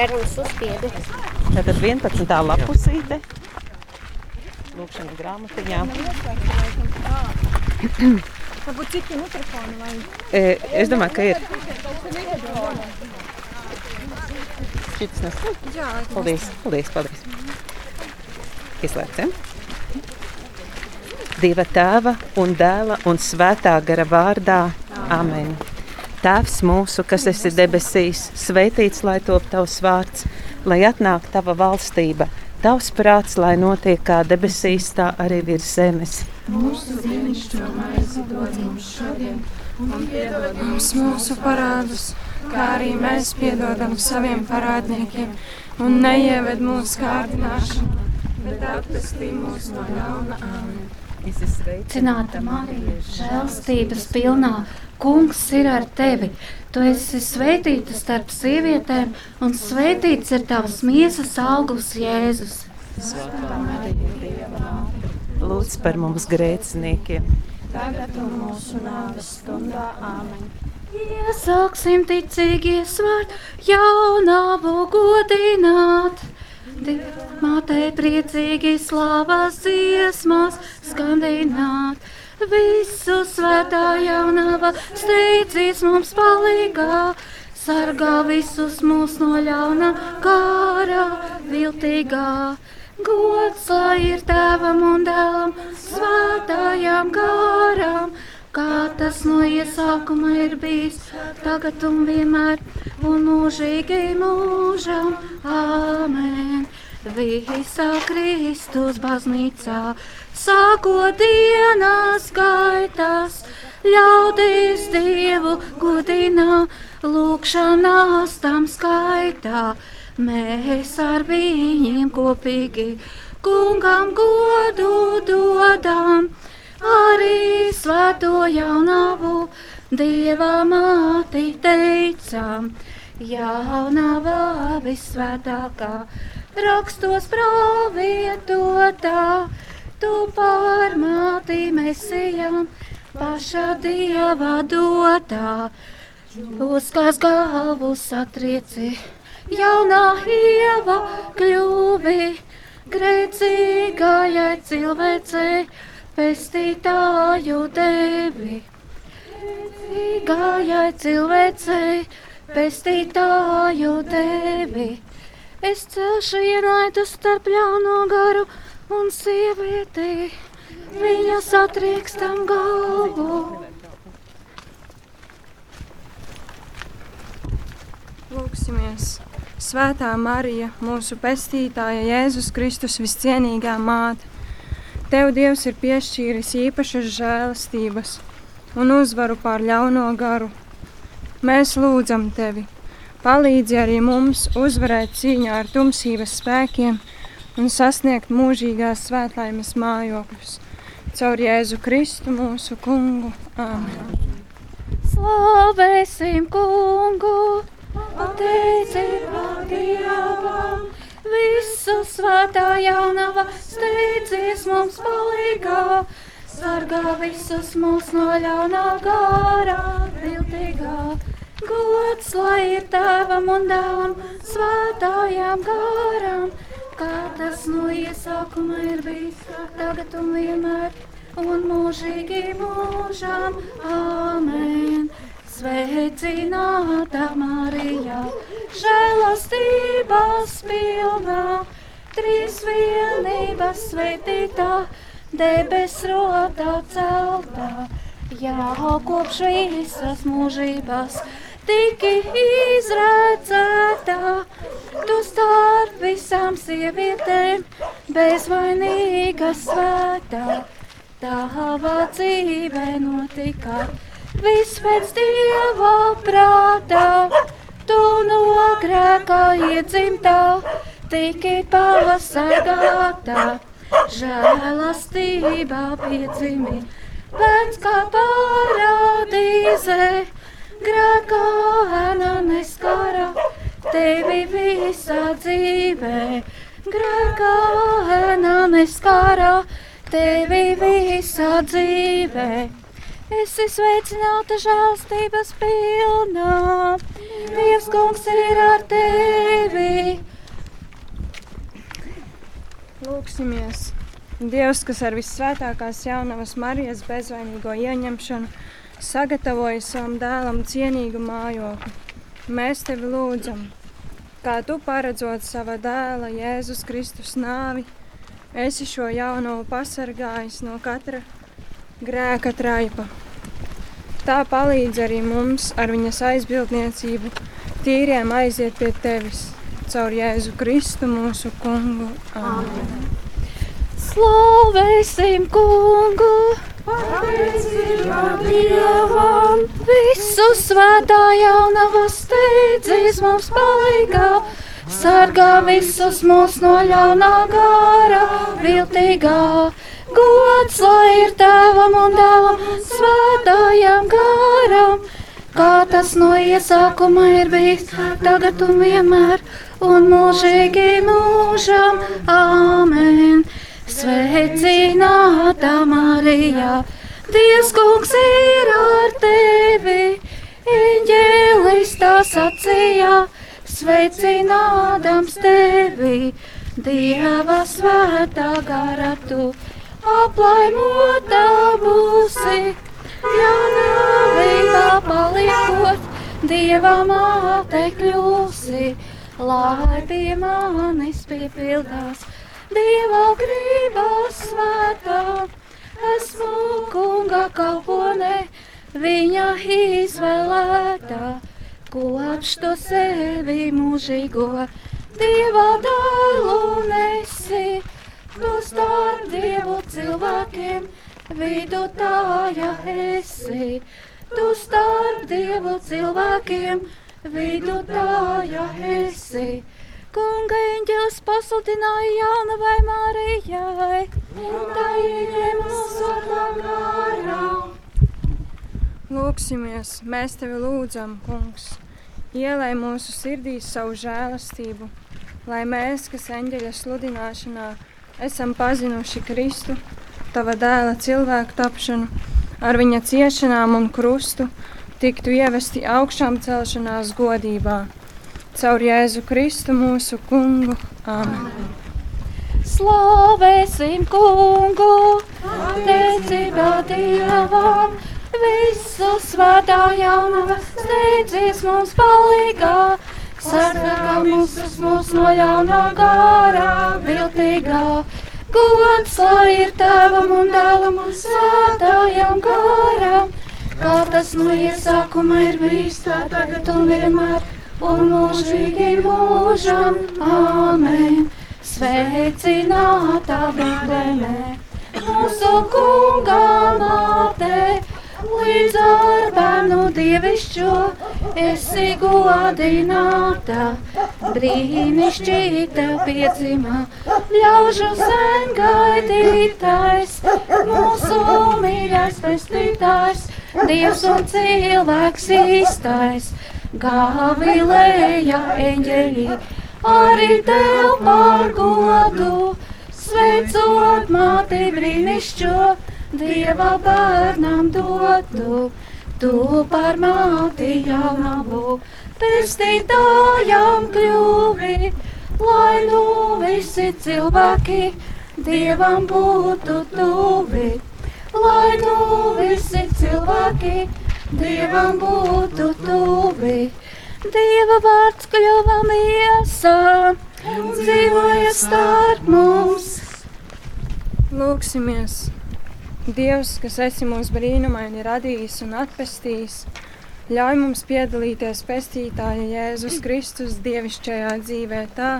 Sarunas uzspiedi. Tātad 11. lapusīte. Lūkšana grāmatiņā. Varbūt citi mikrofoni vai E, es domāju, ka ir. Šis nes. jā, Paldies, paldies, paldies. Izslēdzam. Dieva tēva un dēla un svētā gara vārdā. Amen. Tēvs mūsu, kas esi debesīs, svētīts lai top tavs vārds, lai atnāk tava valstība, tavs prāts, lai notiek kā debesīs, tā arī virs zemes. Mums mūsu parādus, kā arī mēs piedodam saviem parādniekiem, un neieved mūsu kārdināšanu, bet atpestī mūs no ļauna āmena. Cināta Marija, žēlstības pilnā, kungs ir ar tevi. Tu esi svētīta starp sievietēm, un svētīts ir tavs miesas augurs Jēzus. Lūdz par mums grēciniekiem. Tagad un mūsu nāves stundā āmen. Iesāksim ticīgi svārt, jaunavu godināt. Mātei priecīgi slāvās dziesmās skandināt. Visu svētā jaunava steidzīs mums palīgā. Sargā visus mūs no ļauna kāra viltīgā. Gods lai ir tēvam un dēlam, svētājām gārām, kā tas no iesākuma ir bijis, tagad un vienmēr, un mūžīgi mūžam. Āmen! Visā Kristus baznīcā, sākot dienas gaitās, ļaudīs Dievu godinā, lūkšanās tam skaitā. Mēs ar viņiem kopīgi kungam godu dodam, arī svēto jaunavu Dieva māti teicām. Jaunava visvētākā, rakstos pravietotā, tu pārmāti mesijam, pašā Dieva dotā. Uzkās galvu satrieci, jaunā ieva kļuvi, grēcīgajai cilvēcei pestītāju devi. Gājai cilvēcei, pestītāju devi. Es celšu ienaidu starp ļauno garu un sievieti, viņa satriekstam galvu. Lūksimies! Svētā Marija, mūsu pestītāja Jēzus Kristus viscienīgā māte. Tev Dievs ir piešķīris īpašas žēlastības un uzvaru pār ļauno garu. Mēs lūdzam tevi, palīdzi arī mums uzvarēt cīņā ar tumsības spēkiem un sasniegt mūžīgās svētlaimes mājokļus. Caur Jēzu Kristu mūsu kungu. Āmen! Slavēsim kungu, pateicībā Dievam, visu svētā jaunava steidzies mums palīgā, sargā visus mūs no ļaunā gārā, viltīgā. Gods lai ir tēvam un dēlam, svētājām gārām, kā tas no iesākuma ir bijis, tagad un vienmēr un mūžīgi mūžām. Āmen! Sveicināta Marija, žēlastības pilnā, trīs vienības svētītā, debes rotā celtā. Jā, kopš visas mūžības tiki izredzētā, tu starp visām sievietēm bezvainīga svētā. Tava dzīve notika viss pēc dieva prātā, tu no grēkā iedzimtā, tiki pavasargātā, žēlastībā piedzimi, pēc kā parādīze, grēkā ēna neskara, tevi visā dzīvē, grēkā ēna neskara tevi visā dzīvē esi sveicināta žēlstības pilnā. Dievs kungs ir ar tevi. Lūksimies! Dievs, kas ar visvētākās jaunavas Marijas bezvainīgo ieņemšanu sagatavoja savam dēlam cienīgu mājokli, mēs tevi lūdzam, kā tu paredzot sava dēla Jēzus Kristus nāvi, esi šo jauno pasargājis no katra grēka traipa. Tā palīdz arī mums ar viņas aizbildniecību tīriem aiziet pie tevis caur Jēzu Kristu mūsu kungu. Amen. Slavēsim kungu! Pateicība Dievam! Visu svētā jaunava steidzīs mums palīgā! Sargā visus mūs no ļaunā gara, viltīgā! Gods lai ir tēvam un dēlam, svētājam garam, kā tas no iesākuma ir bijis, tagad un vienmēr, un mūžīgi mūžam. Āmen! Sveicināta Marija, Dievs kungs ir ar tevi, eņģēlis tā sacīja, sveicinādams tevi, Dieva svētā gara tu aplaimota būsi, ja nāvībā paliekot, Dieva māte kļūsi, lai pie manis piepildās. Dieva grība svētā, esmu kunga kalpone, viņa izvēlētā, kopš to sevi mūžīgo, Dieva dēlu nesi, tu starp Dievu cilvēkiem, vidutāja esi, tu starp Dievu cilvēkiem, vidutāja esi. Kunga eņģelis pasludināja jaunavai Mārijai, un tā ieņēma svētā garā. Lūksimies, mēs tevi lūdzam, kungs, ielai mūsu sirdīs savu žēlastību, lai mēs, kas eņģeļa sludināšanā, esam pazinuši Kristu, tava dēla cilvēku tapšanu, ar viņa ciešanām un krustu, tiktu ievesti augšām celšanās godībā. Caur Jēzu Kristu mūsu kungu. Amen. Slavēsim kungu, teicībā Dievam, visu svētā jaunava steidzies mums palīgā, sargā mūsus mūs no ļaunā gārā, viltīgā. Gods lai ir tēvam un dēlam un svētājam gāram, kā tas no iesākuma ir bijis tā tagad un vienmēr un mūžīgi mūžam. Āmen! Sveicināta Bībelē, mūsu kunga māte, līdz ar bērnu dievišķo esi godināta. Brīnišķīta piedzima, ļaužu sen gaidītais, mūsu mīļais pestītājs, Dievs un cilvēks īstais. Gavilēja eņģeļi, arī tev par godu, sveicot māti brīnišķo, Dieva bērnam dotu, tu par māti jaunavu, pestītājām kļuvi, lai nu visi cilvēki Dievam būtu tuvi, lai nu visi cilvēki Dievam būtu tuvi. Dieva vārds kļuva miesā un dzīvoja starp mums. Lūksimies! Dievs, kas esi mūs brīnumaini radījis un atpestījis, ļauj mums piedalīties pestītāja Jēzus Kristus dievišķajā dzīvē tā,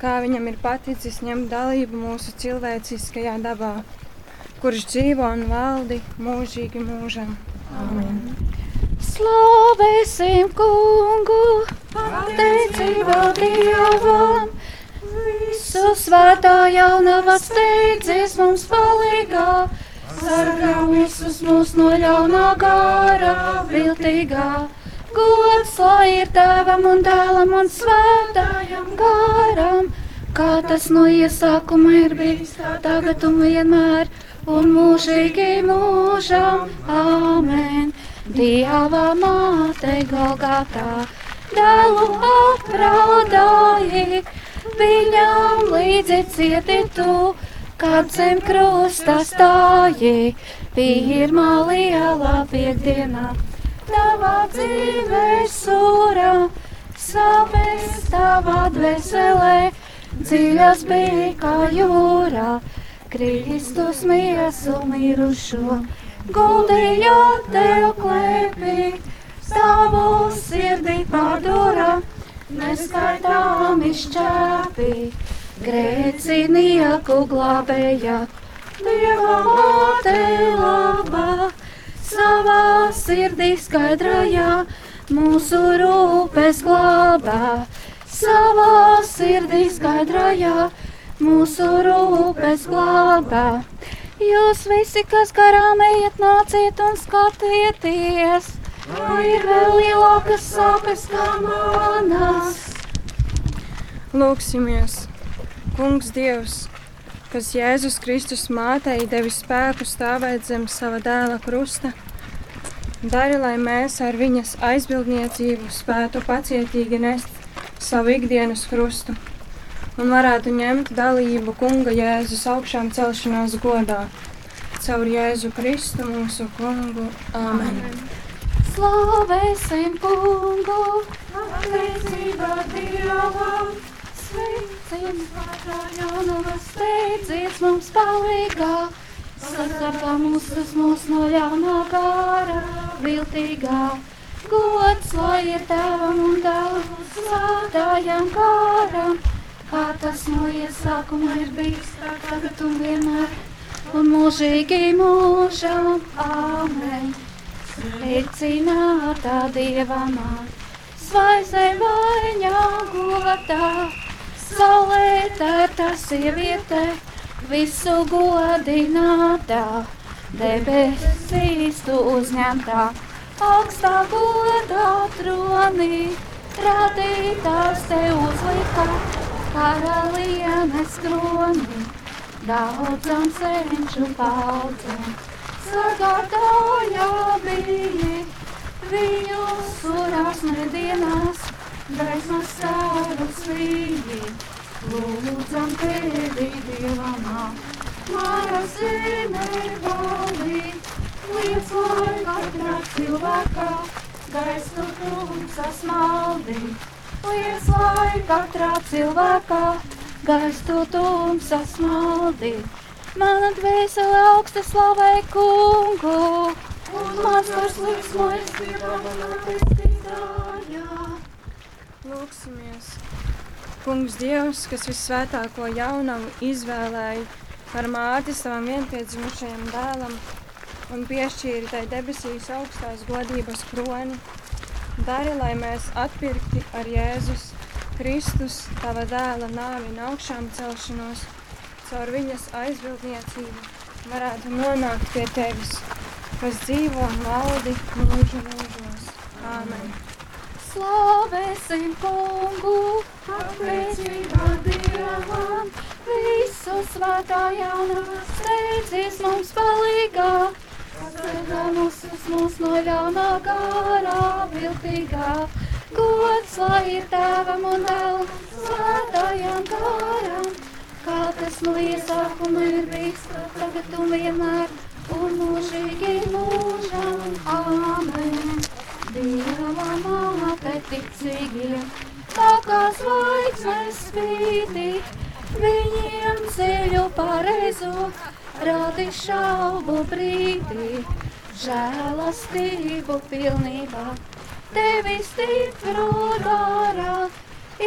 kā viņam ir paticis ņemt dalību mūsu cilvēciskajā dabā, kurš dzīvo un valdi mūžīgi mūžam. Amen. Slavēsim kungu, pateicībā Dievam, visu svētā jaunava steidzies mums palīgā, sargā visus mūs no ļaunā gara, viltīgā. Gods lai ir tēvam un dēlam un svētājam garam, kā tas no iesākuma ir bijis, tagad un vienmēr un mūžīgi mūžam. Āmen! Dieva māte Golgatā, dēlu apraudāji, viņam līdzi cieti tu, kad zem krusta stāji, pirmā lielā piekdienā. Tavā dzīvē sūra, sāpes tavā dvēselē, dziļas bija kā jūrā, Kristus miesu mirušo, guldīja tev klēpī, savu sirdī pārdura, neskaitām izšķēpī, grēcinieku glābēja, Dieva māte labā, savā sirdī skaidrajā, mūsu rūpes glābā, savā sirdī skaidrajā, mūsu rūpes glābā. Jūs visi, kas garām ejat, nāciet un skatieties, vai ir vēl lielākas sāpes kā manas. Lūksimies, Kungs Dievs, kas Jēzus Kristus mātei devis spēku stāvēt zem sava dēla krusta. Dari, lai mēs ar viņas aizbildniecību spētu pacietīgi nest savu ikdienas krustu un varētu ņemt dalību Kunga Jēzus augšām celšanās godā. Caur Jēzu Kristu mūsu Kungu. Āmen! Slavēsim kungu, pateicībā Dievam, sveicim pārā jaunavas, steidzies mums palīgā, sasargā mūsus mūs no ļaunā gāra, viltīgā. Gods, lai ir tēvam un dēlam, svētājam kāram, kā tas no iesākuma ir bijis, tagad un vienmēr, un mūžīgi mūžam. Āmen! Sveicināta Dieva māte, svaizē maiņā godā, saulētēta sieviete, visu godinātā, debesīs tu uzņemtā, augstā godā tronī, radītājs te uzlika, karalienes kroni, daudzam senču paudzēm sagādāja bija viņu surās nedienās, gaismas sārus vīji. Lūdzam tevi, Dievamā, Māra zeme valī, liec lai katrā cilvēkā gaistu tumsas maldī. Liec lai katrā cilvēkā gaistu tumsas maldī. Mana dvēsele augsta slavē kungu, un mans gars liksmojas Dievā manā pestītājā. Lūksimies! Kungs Dievs, kas visvētāko jaunavu izvēlēja par māti savam vienpiedzimušajam dēlam un piešķīri tai debesīs augstās godības kroni, dari, lai mēs atpirkti ar Jēzus Kristus, tava dēla nāvi un augšām celšanos, caur viņas aizbildniecību varētu nonākt pie tevis, kas dzīvo un valdi mūžu mūžos. Āmen! Slavēsim kungu, pateicībā Dievam, visu svētā jaunā steidzies mums palīgā. Sargā mūsus mūs no ļaunā gārā viltīgā. Gods lai ir tēvam un dēlam, svētājām gārām, kā tas no iesākuma ir bijis, tagad un vienmēr, un mūžīgi mūžam. Āmen! Dieva māte ticīgiem, tā kā zvaigznes spīti, viņiem ceļu pareizo, rādi šaubu brīdī, žēlastību pilnībā, tevi stipru dārā,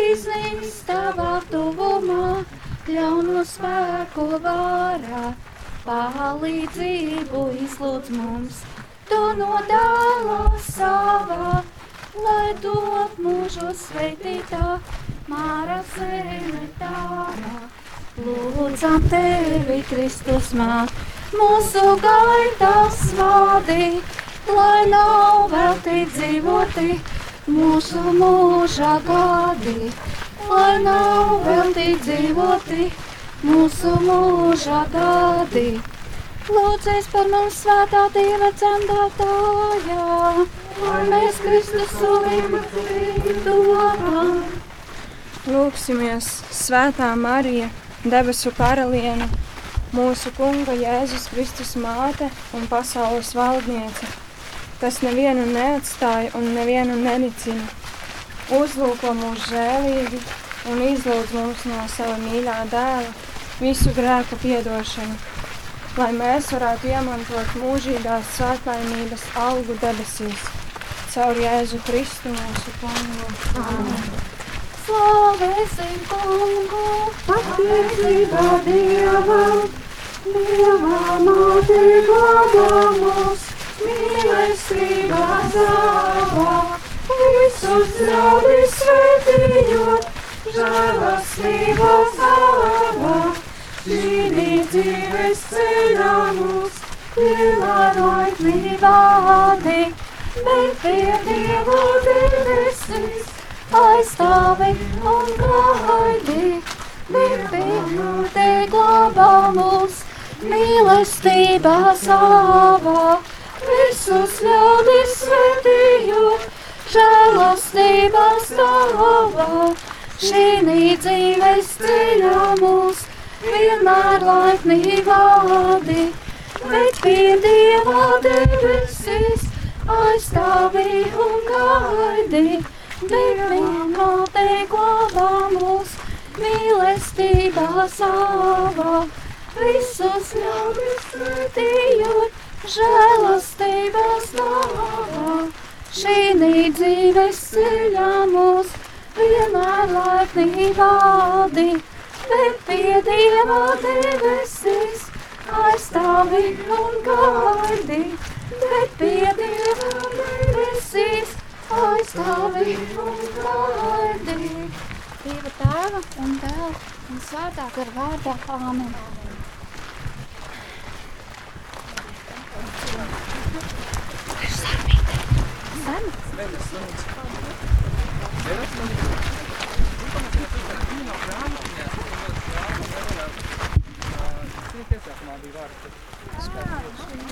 iznīks tavā tuvumā, ļauno spēku vārā, palīdzību izlūdz mums tu no dēla savā, lai dod mūžu sveitītā, māra zeme tārā. Lūdzam tevi, Kristus māt, mūsu gaitās vādi, lai nav veltīt dzīvoti mūsu mūžā gadi, lai nav veltīt dzīvoti mūsu mūžā gadi. Lūdzies par mums svētā Dieva dzemdētājā, lai mēs Kristus sūvību dodam. Lūksimies, Svētā Marija, debesu karaliene, mūsu Kunga Jēzus Kristus māte un pasaules valdniece, kas nevienu neatstāja un nevienu nenicina. Uzlūko mūs žēlīgi un izlūdz mums no sava mīļā dēla visu grēku piedošanu, lai mēs varētu iemantot mūžīgās svētlaimības algu debesīs. Caur Jēzu Kristu mūsu kungu. Slavēsim kungu, Pateicībā Dievam, Dievā māte glābā mūs, mīlestībā zāvā, visus draudis svētījot, žēlastībā dzīves ceļā mūs, vienmēr laipnībā vādi, bet pie Dieva debesis aizstāvi un gaidi, bet pie te glābā mūs mīlestībā savā, visus ļaudis svētījot, žēlastībā savā, šī dzīves ceļā vienmēr laipni vādi, bet pie Dieva debesīs aizstāvi un gaidi. Te glābā mūs, mīlestībā savā, visus ļaudis svētījot, žēlastībā savā. Šī dzīves ceļā mūs vienmēr laipni vādi, bet pie Dieva debesīs aizstāvi un gaidi, bet pie Dieva debesīs aizstāvi un gaidi. Dieva tēva un dēla un svētā gara vārdā. Āmen. Sarmīte. Sarmīte. pasākumā bija vārds.